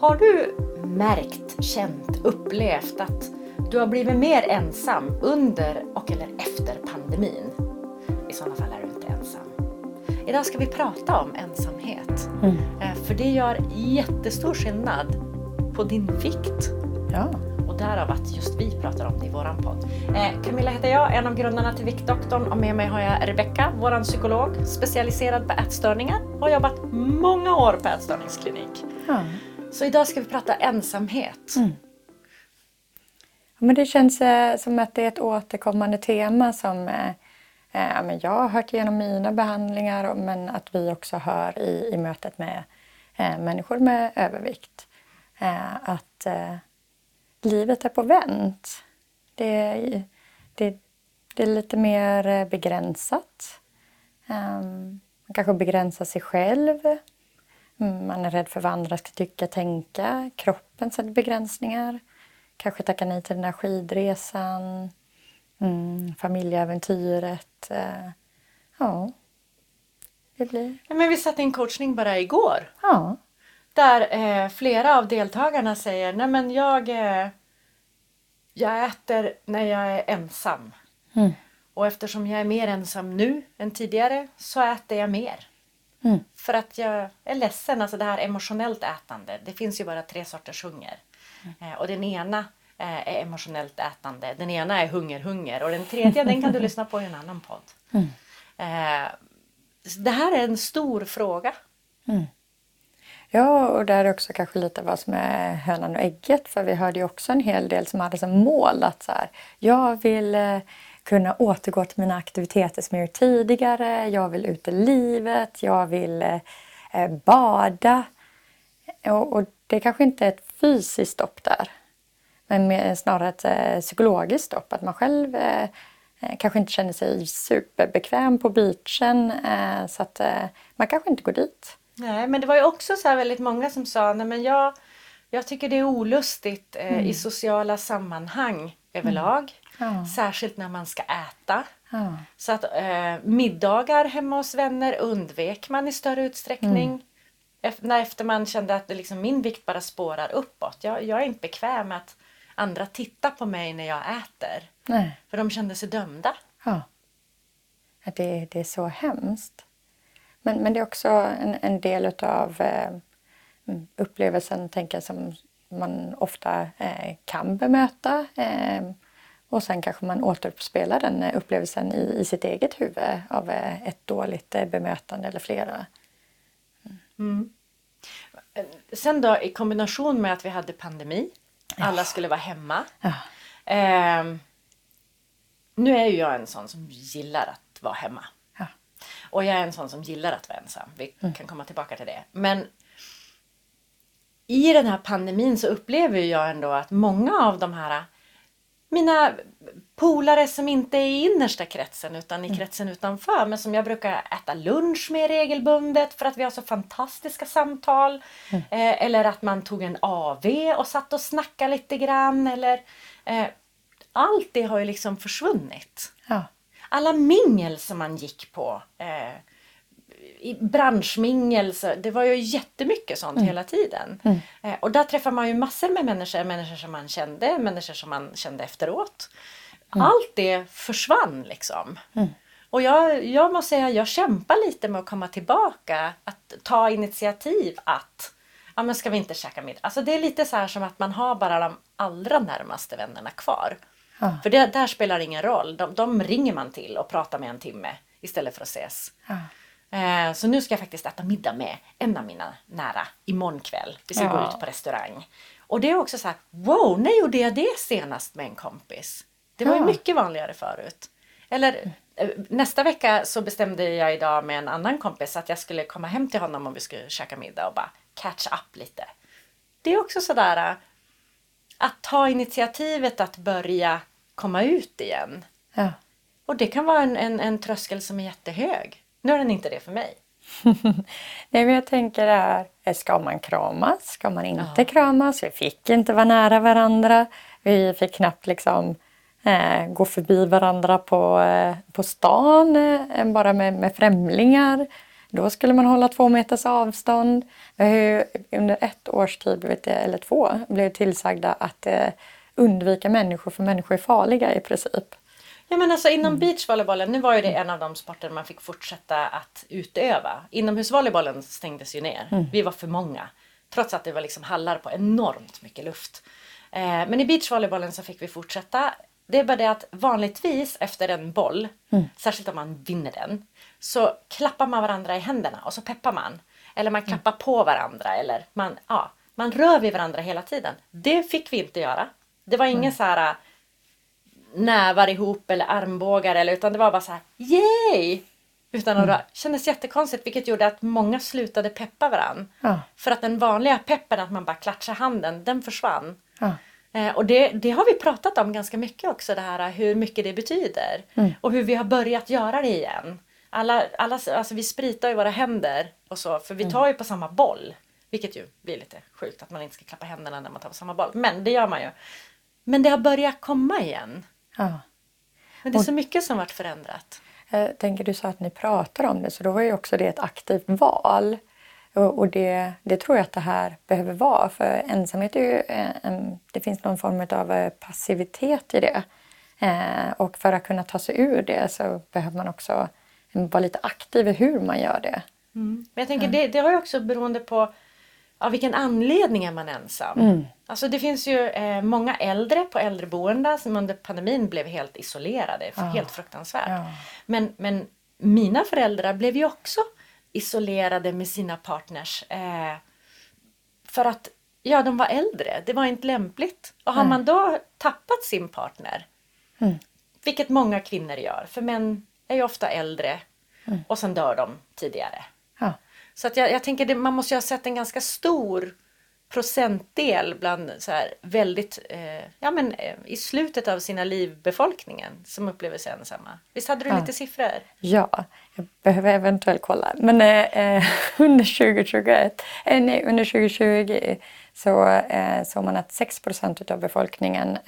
Har du märkt, känt, upplevt att du har blivit mer ensam under och eller efter pandemin? I sådana fall är du inte ensam. Idag ska vi prata om ensamhet. Mm. För det gör jättestor skillnad på din vikt. Ja. Och därav att just vi pratar om det i våran podd. Eh, Camilla heter jag, en av grundarna till Viktdoktorn och med mig har jag Rebecka, våran psykolog, specialiserad på ätstörningar och har jobbat många år på ätstörningsklinik. Ja. Så idag ska vi prata ensamhet. Mm. men det känns eh, som att det är ett återkommande tema som eh, eh, men jag har hört genom mina behandlingar men att vi också hör i, i mötet med eh, människor med övervikt. Eh, att eh, livet är på vänt. Det, det, det är lite mer eh, begränsat. Ehm, man kanske begränsar sig själv. Mm, man är rädd för vad andra ska tycka, tänka. Kroppen sätter begränsningar. Kanske tackar nej till den där skidresan. Mm, familjeäventyret. Uh, ja. Det blir... Men vi satte in coachning bara igår. Ja. Där eh, flera av deltagarna säger, nej men jag, eh, jag äter när jag är ensam. Mm. Och eftersom jag är mer ensam nu än tidigare så äter jag mer. Mm. För att jag är ledsen, alltså det här emotionellt ätande. Det finns ju bara tre sorters hunger. Mm. Eh, och den ena eh, är emotionellt ätande. Den ena är hunger-hunger och den tredje den kan du lyssna på i en annan podd. Mm. Eh, det här är en stor fråga. Mm. Ja, och där är också kanske lite vad som är hönan och ägget. För vi hörde ju också en hel del som hade som mål att så här, jag vill kunna återgå till mina aktiviteter som jag gjort tidigare. Jag vill ut i livet. Jag vill eh, eh bada. Och, och, det kanske inte är ett fysiskt stopp där. Men snarare ett eh, psykologiskt stopp. Att man själv eh, kanske inte känner sig superbekväm på beachen. så att man kanske inte går dit. Nej, men det var ju också så väldigt många som sa, nej men jag, jag tycker det är olustigt mm. i sociala sammanhang överlag. Mm. Ja. Särskilt när man ska äta. Ja. Så att eh, middagar hemma hos vänner undvek man i större utsträckning. Mm. Efter, när efter man kände att liksom, min vikt bara spårar uppåt. Jag, jag är inte bekväm med att andra tittar på mig när jag äter. Nej. För de kände sig dömda. Ja. Det, det är så hemskt. Men, men det är också en, en del av eh, upplevelsen tänker jag, som man ofta eh, kan bemöta. Eh, och sen kanske man återuppspelar den upplevelsen i, i sitt eget huvud av eh, ett dåligt eh, bemötande eller flera. Mm. Sen då i kombination med att vi hade pandemi, alla skulle vara hemma. Ja. Ehm, nu är ju jag en sån som gillar att vara hemma. Och jag är en sån som gillar att vara ensam. Vi mm. kan komma tillbaka till det. Men i den här pandemin så upplever jag ändå att många av de här mina polare som inte är i innersta kretsen utan i mm. kretsen utanför men som jag brukar äta lunch med regelbundet för att vi har så fantastiska samtal. Mm. Eh, eller att man tog en AV och satt och snackade lite grann. Eller, eh, allt det har ju liksom försvunnit. Ja alla mingel som man gick på. Eh, branschmingel, så det var ju jättemycket sånt mm. hela tiden. Mm. Eh, och där träffar man ju massor med människor, människor som man kände, människor som man kände efteråt. Mm. Allt det försvann liksom. Mm. Och jag, jag måste säga, jag kämpar lite med att komma tillbaka, att ta initiativ att ja men ska vi inte käka middag? Alltså det är lite så här som att man har bara de allra närmaste vännerna kvar. Ja. För det, där spelar ingen roll. De, de, ringer man till och pratar med en timme istället för att ses. Ja. Eh, så nu ska jag faktiskt äta middag med en av mina nära imorgon kväll. Vi ska ja. gå ut på restaurang. Och det är också så här, wow, när gjorde jag det senast med en kompis? Det var ju mycket vanligare förut. Eller eh, nästa vecka så bestämde jag idag med en annan kompis att jag skulle komma hem till honom om vi skulle käka middag och bara catch up lite. Det är också sådär att ta initiativet att börja komma ut igen. Ja. Och det kan vara en, en, en tröskel som är jättehög. Nu är den inte det för mig. Nej, men jag tänker här, eh, ska man kramas? Ska man inte ja. kramas? Vi fick inte vara nära varandra. Vi fick knappt liksom eh, gå förbi varandra på, eh, på stan, eh, bara med, med främlingar. Då skulle man hålla två meters avstånd. Under ett års tid, eller två, blev tillsagda att eh, undvika människor för människor är farliga i princip. Ja men alltså inom mm. beachvolleybollen, nu var ju det en av de sporter man fick fortsätta att utöva. Inomhusvolleybollen stängdes ju ner. Mm. Vi var för många. Trots att det var liksom hallar på enormt mycket luft. Eh, men i beachvolleybollen så fick vi fortsätta. Det är bara det att vanligtvis efter en boll, mm. särskilt om man vinner den, så klappar man varandra i händerna och så peppar man. Eller man klappar mm. på varandra eller man, ja, man rör vid varandra hela tiden. Det fick vi inte göra. Det var ingen mm. så här nävar ihop eller armbågar eller utan det var bara så här yay! Utan att mm. kändes jättekonstigt vilket gjorde att många slutade peppa varandra. Ja. För att den vanliga peppen att man bara klatschar handen, den försvann. Ja. Eh, och det, det, har vi pratat om ganska mycket också det här hur mycket det betyder. Mm. Och hur vi har börjat göra det igen. Alla, alla, alltså vi spritar ju våra händer och så för vi mm. tar ju på samma boll. Vilket ju blir lite sjukt att man inte ska klappa händerna när man tar på samma boll. Men det gör man ju. Men det har börjat komma igen. Ja. Men det är så mycket som varit förändrat. Jag tänker du sa att ni pratar om det så då var ju också det ett aktivt val. Och det, det tror jag att det här behöver vara för ensamhet är ju en, det finns någon form av eh, passivitet i det. Eh, och för att kunna ta sig ur det så behöver man också vara lite aktiv i hur man gör det. Mm. Men jag tänker det, det har ju också beroende på av vilken anledning är man ensam? Mm. Alltså det finns ju eh, många äldre på äldreboenden som under pandemin blev helt isolerade. Ja. Helt fruktansvärt. Ja. Men, men mina föräldrar blev ju också isolerade med sina partners. Eh, för att ja, de var äldre. Det var inte lämpligt. Och har mm. man då tappat sin partner, mm. vilket många kvinnor gör, för män är ju ofta äldre mm. och sen dör de tidigare. Ja. Så att jag, jag tänker att man måste ju ha sett en ganska stor procentdel bland så här väldigt, eh, ja men eh, i slutet av sina liv befolkningen som upplever sig ensamma. Visst hade du ja. lite siffror? Ja, jag behöver eventuellt kolla. Men eh, eh under 2021, eh, nej, under 2020 så eh, såg man att 6% av befolkningen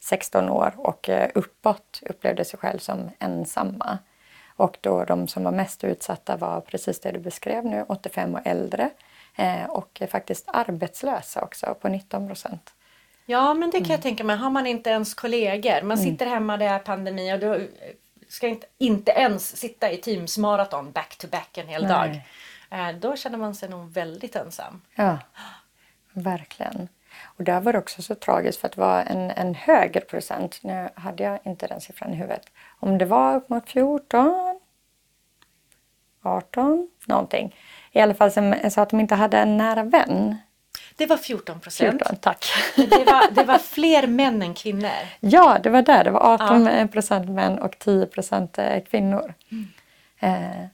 16 år och uppåt upplevde sig själv som ensamma. Och då de som var mest utsatta var precis det du beskrev nu, 85 och äldre. Eh, och faktiskt arbetslösa också på 19 procent. Ja men det kan mm. jag tänka mig. Har man inte ens kollegor, man mm. sitter hemma, det är pandemi och du ska inte, inte ens sitta i Teams-maraton back to back en hel Nej. dag. Eh, då känner man sig nog väldigt ensam. Ja, verkligen. Och där var det också så tragiskt för att det var en, en högre procent, nu hade jag inte den siffran i huvudet, om det var upp mot 14, 18, någonting. I alla fall som sa att de inte hade en nära vän. Det var 14 procent. 14, tack. Det var, det var fler män än kvinnor. Ja, det var där. Det var 18 procent män och 10 procent eh, kvinnor. Mm. Eh,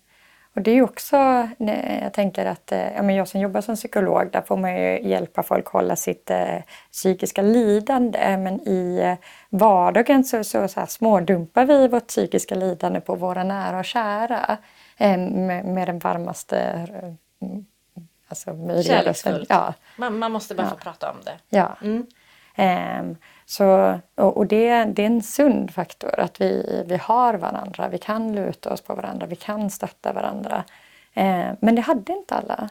och det är också, jag tänker att eh, ja, men jag som jobbar som psykolog, där får man ju hjälpa folk hålla sitt eh, psykiska lidande. Men i eh, vardagen så, så, så här, smådumpar vi vårt psykiska lidande på våra nära och kära. Eh, med, med, den varmaste eh, alltså, Kärleksfullt. Ja. Man, man måste bara ja. få prata om det. Ja. Mm. Um, så, och, det, det, är en sund faktor att vi, vi har varandra, vi kan luta oss på varandra, vi kan stötta varandra. Eh, men det hade inte alla.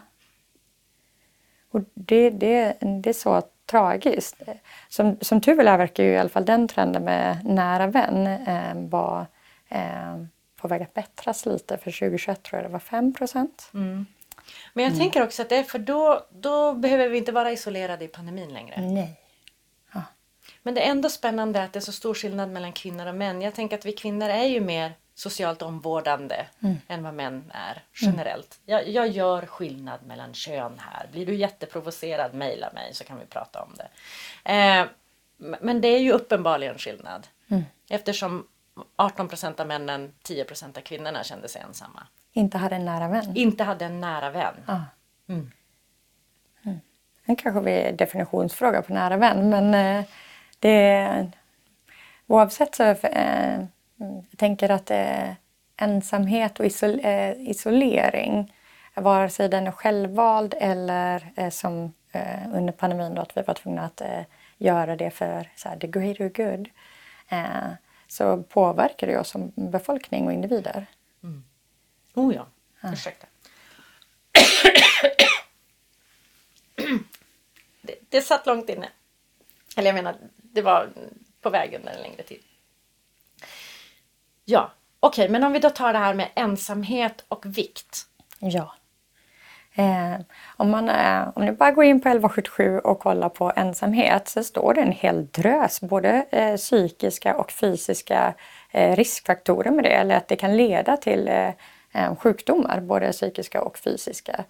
Och det, det, det är så tragiskt. Som, som tur är verkar ju i alla fall den trenden med nära vän eh, var eh, på väg att bättras lite. För 2021 tror jag det var 5 procent. Mm. Men jag mm. tänker också att det är för då, då behöver vi inte vara isolerade i pandemin längre. Nej. Men det är ändå spännande att det är så stor skillnad mellan kvinnor och män. Jag tänker att vi kvinnor är ju mer socialt omvårdande mm. än vad män är generellt. Mm. Jag, jag, gör skillnad mellan kön här. Blir du jätteprovocerad, mejla mig så kan vi prata om det. Eh, men det är ju uppenbarligen skillnad. Mm. Eftersom 18 procent av männen, 10 procent av kvinnorna kände sig ensamma. Inte hade en nära vän? Inte hade en nära vän. Ah. Mm. Mm. Den kanske vi är definitionsfråga på nära vän men eh, det, oavsett så eh, jag tänker att eh, ensamhet och isol, eh, isolering, eh, vare sig den är självvald eller eh, som eh, under pandemin då att vi var tvungna att eh, göra det för så här, the greater good, så påverkar det oss som befolkning och individer. Mm. Oh ja, ah. ursäkta. det, det satt långt inne. Eller jag menar, det var på väg under en längre tid. Ja, okej, okay, men om vi då tar det här med ensamhet och vikt. Ja. Eh, om, man, eh, om ni bara går in på 1177 och kollar på ensamhet så står det en hel drös både eh, psykiska och fysiska eh, riskfaktorer med det, eller att det kan leda till eh, eh sjukdomar, både psykiska och fysiska.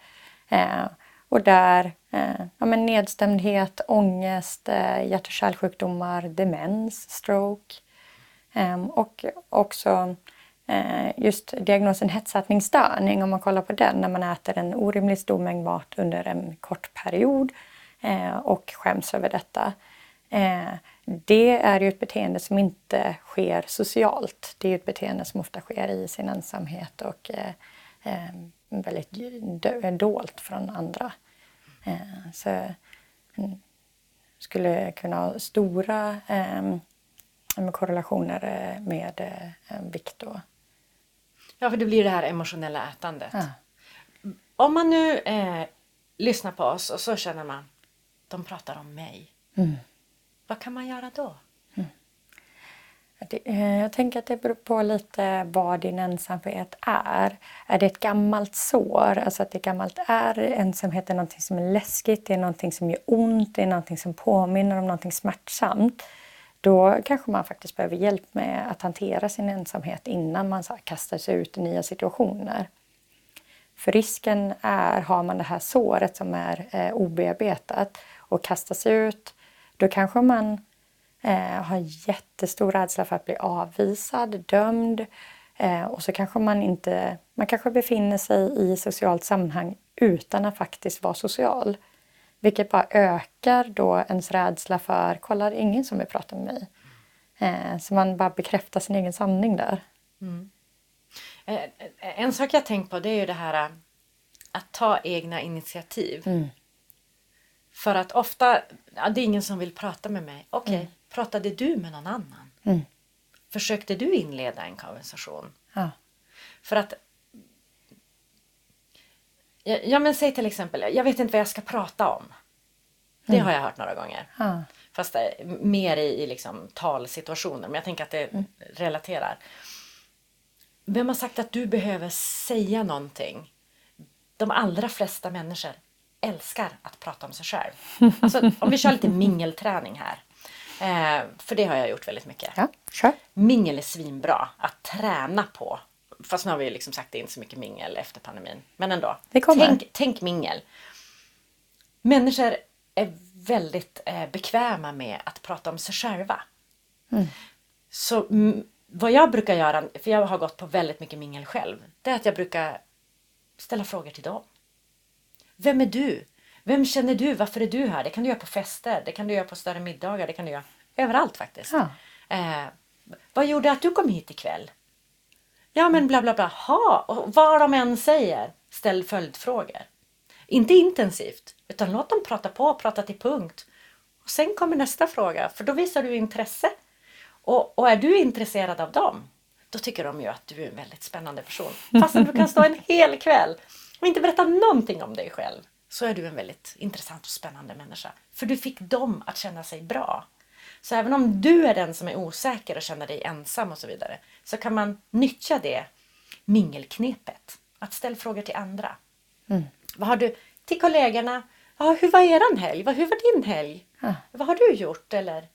Eh, och där Eh, ja, men nedstämdhet, ångest, eh, hjärt och kärlsjukdomar, demens, stroke ehm, och också Eh, just diagnosen hetsätningsstörning, om man kollar på den, när man äter en orimligt stor mängd mat under en kort period eh, och skäms över detta. Eh, det är ju ett beteende som inte sker socialt. Det är ett beteende som ofta sker i sin ensamhet och eh, väldigt dolt från andra. Så mm, skulle kunna ha stora korrelationer med vikt och Ja, för det blir det här emotionella ätandet. Ja. Om man nu eh, lyssnar på oss och så känner man de pratar om mig. Mm. Vad kan man göra då? Eh, jag tänker att det beror på lite vad din ensamhet är. Är det ett gammalt sår, alltså att det gammalt är ensamhet är någonting som är läskigt, det är någonting som gör ont, det är någonting som påminner om någonting smärtsamt då kanske man faktiskt behöver hjälp med att hantera sin ensamhet innan man så kastar sig ut i nya situationer. För risken är, har man det här såret som är eh, obearbetat och kastar sig ut, då kanske man eh, har jättestor rädsla för att bli avvisad, dömd eh, och så kanske man inte, man kanske befinner sig i socialt sammanhang utan att faktiskt vara social. Vilket bara ökar då ens rädsla för, kolla det är ingen som vill prata med mig. Eh, så man bara bekräftar sin egen sanning där. Mm. Eh, en sak jag tänkt på det är ju det här eh, att ta egna initiativ. Mm. För att ofta, ja, det är ingen som vill prata med mig. Okej, okay, mm. Pratade du med någon annan? Mm. Försökte du inleda en konversation? Ja. För att Ja men säg till exempel, jag vet inte vad jag ska prata om. Det mm. har jag hört några gånger. Ja. Fast det, mer i, i liksom talsituationer, men jag tänker att det mm. relaterar. Vem har sagt att du behöver säga någonting? De allra flesta människor älskar att prata om sig själv. Alltså, om vi kör lite mingelträning här. Eh, för det har jag gjort väldigt mycket. Ja, sure. Mingel är svinbra att träna på Fast nu har vi liksom sagt inte så mycket mingel efter pandemin. Men ändå. Det kommer. Tänk, tänk mingel. Människor är väldigt eh, bekväma med att prata om sig själva. Mm. Så vad jag brukar göra, för jag har gått på väldigt mycket mingel själv, det är att jag brukar ställa frågor till dem. Vem är du? Vem känner du? Varför är du här? Det kan du göra på fester, det kan du göra på större middagar, det kan du göra överallt faktiskt. Ja. Eh, vad gjorde att du kom hit ikväll? Ja men bla bla bla. Ha, och vad de än säger, ställ följdfrågor. Inte intensivt, utan låt dem prata på, prata till punkt. Och Sen kommer nästa fråga, för då visar du intresse. Och, och är du intresserad av dem, då tycker de ju att du är en väldigt spännande person. Fast du kan stå en hel kväll och inte berätta någonting om dig själv, så är du en väldigt intressant och spännande människa. För du fick dem att känna sig bra. Så även om du är den som är osäker och känner dig ensam och så vidare så kan man nyttja det mingelknepet. Att ställa frågor till andra. Mm. Vad har du till kollegorna? Ja, hur var eran helg? Hur var din helg? Ja. Vad har du gjort? Eller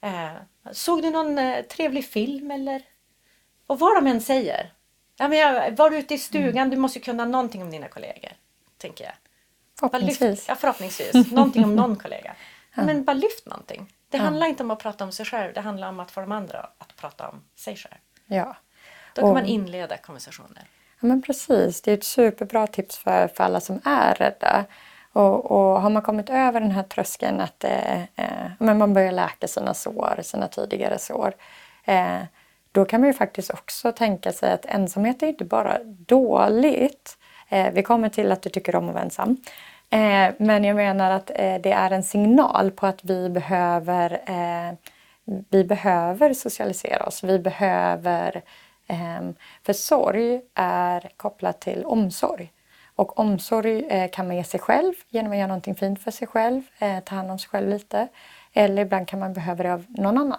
eh, såg du någon eh, trevlig film? Eller och vad de än säger. Ja, men jag, var du ute i stugan? Mm. Du måste kunna någonting om dina kollegor. Tänker jag. Förhoppningsvis. ja, förhoppningsvis. någonting om någon kollega. Ja. Men bara lyft någonting. Det ja. handlar inte om att prata om sig själv, det handlar om att få de andra att prata om sig själv. Ja. Då kan och, man inleda konversationer. Ja men precis, det är ett superbra tips för, för alla som är rädda. Och, och har man kommit över den här tröskeln att eh, eh, men man börjar läka sina sår, sina tidigare sår. Eh, då kan man ju faktiskt också tänka sig att ensamhet är inte bara dåligt. Eh, vi kommer till att du tycker om att vara ensam. Eh, men jag menar att eh, det är en signal på att vi behöver, eh, vi behöver socialisera oss. Vi behöver... Ehm, för sorg är kopplat till omsorg. Och omsorg eh, kan man ge sig själv genom att göra någonting fint för sig själv, eh, ta hand om sig själv lite. Eller ibland kan man behöva det av någon annan.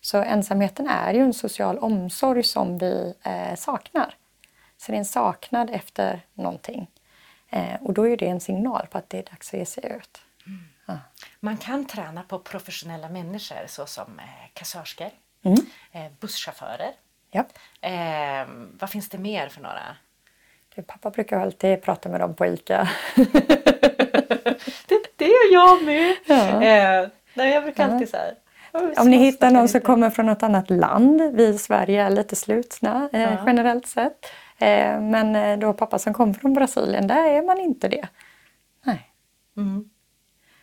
Så ensamheten är ju en social omsorg som vi eh, saknar. Så det är en saknad efter någonting. Eh, och då är det en signal på att det är dags att ge sig ut. Mm. Ja. Man kan träna på professionella människor såsom eh, kassörskor, mm. eh, busschaufförer. Ja. Eh, vad finns det mer för några? Det, pappa brukar alltid prata med dem på ICA. det, det gör jag med! Ja. Eh, nej, jag brukar alltid så här, om ni hittar någon som kommer från något annat land, vi i Sverige är lite slutna eh, ja. generellt sett. Eh, men eh, då pappa som kom från Brasilien, där är man inte det. Nej. Mm.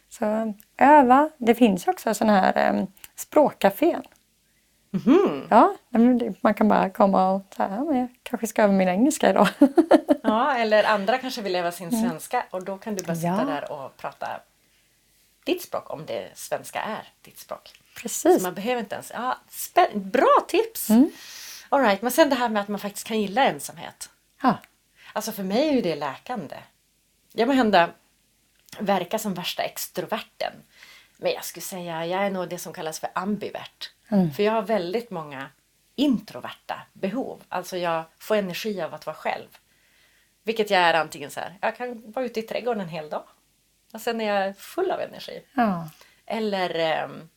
Så öva. Det finns också sådana här eh, språkcafén. Mm. Ja, man kan bara komma och säga men jag kanske ska öva min engelska idag. ja, eller andra kanske vill öva sin mm. svenska och då kan du bara sitta ja. där och prata ditt språk om det svenska är ditt språk. Precis. Så man behöver inte ens... Ja, bra tips! Mm. All right, men sen det här med att man faktiskt kan gilla ensamhet. Ja. Alltså för mig är ju det läkande. Jag må hända verka som värsta extroverten. Men jag skulle säga jag är nog det som kallas för ambivert. Mm. För jag har väldigt många introverta behov. Alltså jag får energi av att vara själv. Vilket jag är antingen så här, jag kan vara ute i trädgården en hel dag. Och sen är jag full av energi. Ja. Eller ehm,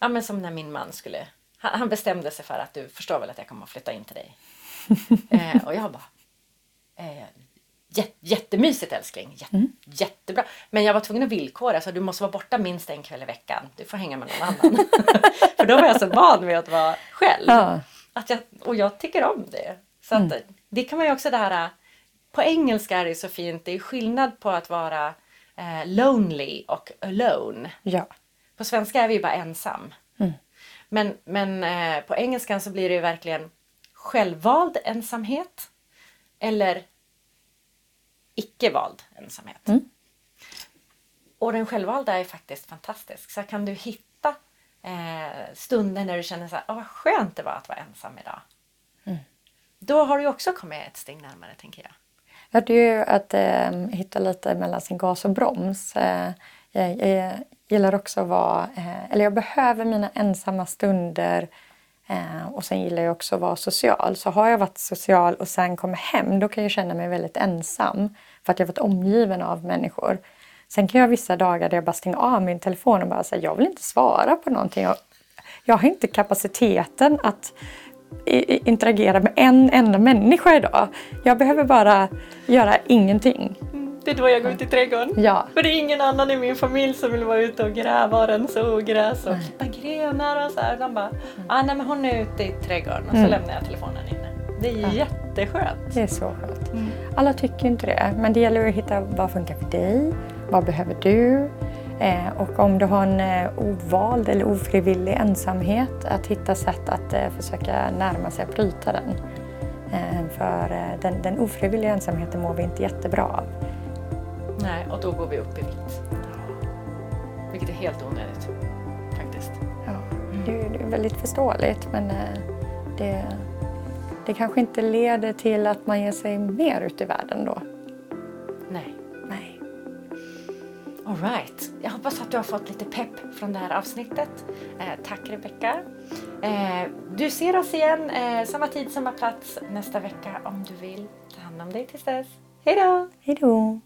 ja, men som när min man skulle han, bestämde sig för att du förstår väl att jag kommer att flytta in till dig. eh, och jag bara eh, jättemysigt älskling, Jätte, mm. jättebra. Men jag var tvungen att villkora så du måste vara borta minst en kväll i veckan. Du får hänga med någon annan. för då var jag så van vid att vara själv. Ja. Att jag, och jag tycker om det. Så att, mm. det kan man ju också det här på engelska är det så fint. Det är skillnad på att vara eh, lonely och alone. Ja. På svenska är vi ju bara ensam. Men, men eh, på engelskan så blir det ju verkligen självvald ensamhet eller icke-vald ensamhet. Mm. Och den självvalda är faktiskt fantastisk. Så kan du hitta eh, stunder när du känner så här, oh, vad skönt det var att vara ensam idag. Mm. Då har du också kommit ett steg närmare tänker jag. Ja, det är ju att eh, hitta lite mellan sin gas och broms. Eh, jag, jag, gillar också att vara, eh, eller jag behöver mina ensamma stunder eh, och sen gillar jag också att vara social. Så har jag varit social och sen kommer hem, då kan jag känna mig väldigt ensam för att jag varit omgiven av människor. Sen kan jag ha vissa dagar där jag bara stänger av min telefon och bara säger jag vill inte svara på någonting. Jag, jag har inte kapaciteten att interagera med en enda människa idag. Jag behöver bara göra ingenting. Det är då jag går ut i trädgården. Ja. För det är ingen annan i min familj som vill vara ute och gräva och rensa ogräs och klippa grenar och så här. De bara, mm. ah, nej men hon är ute i trädgården och så mm. lämnar jag telefonen inne. Det är ja. jätteskönt. Det är så skönt. Mm. Alla tycker inte det, men det gäller att hitta vad funkar för dig? Vad behöver du? Eh, och om du har en eh, ovald eller ofrivillig ensamhet, att hitta sätt att eh, försöka närma sig och bryta den. Eh, för eh, den, den ofrivilliga ensamheten mår vi inte jättebra av. Nej, och då går vi upp i vikt. Vilket är helt onödigt faktiskt. Ja, det är, det är väldigt förståeligt men eh, det, det kanske inte leder till att man ger sig mer ut i världen då. Nej. Nej. Alright. Jag hoppas att du har fått lite pepp från det här avsnittet. Eh, tack Rebecka. Eh, du ser oss igen eh, samma tid, samma plats nästa vecka om du vill. Ta hand om dig tills dess. Hej då! Hej då!